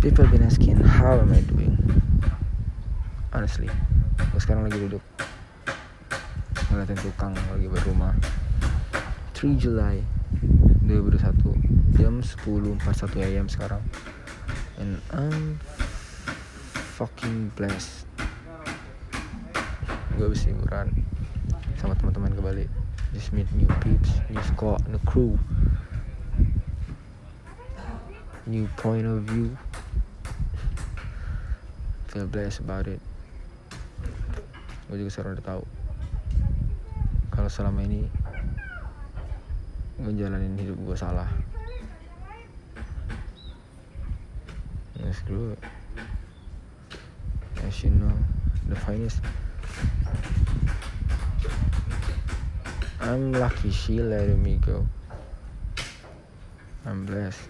people been asking how am I doing? Honestly gue sekarang lagi duduk. Ngeliatin tukang lagi berumah. 3 July 2021 jam 10.41 AM sekarang. And I'm fucking blessed. Gue habis liburan sama teman-teman ke Bali. Just meet new peeps new squad new crew. New point of view feel blessed about it. Gue juga sekarang udah tahu. Kalau selama ini ngejalanin hidup gue salah. Screw it as you know the finest. I'm lucky she let me go. I'm blessed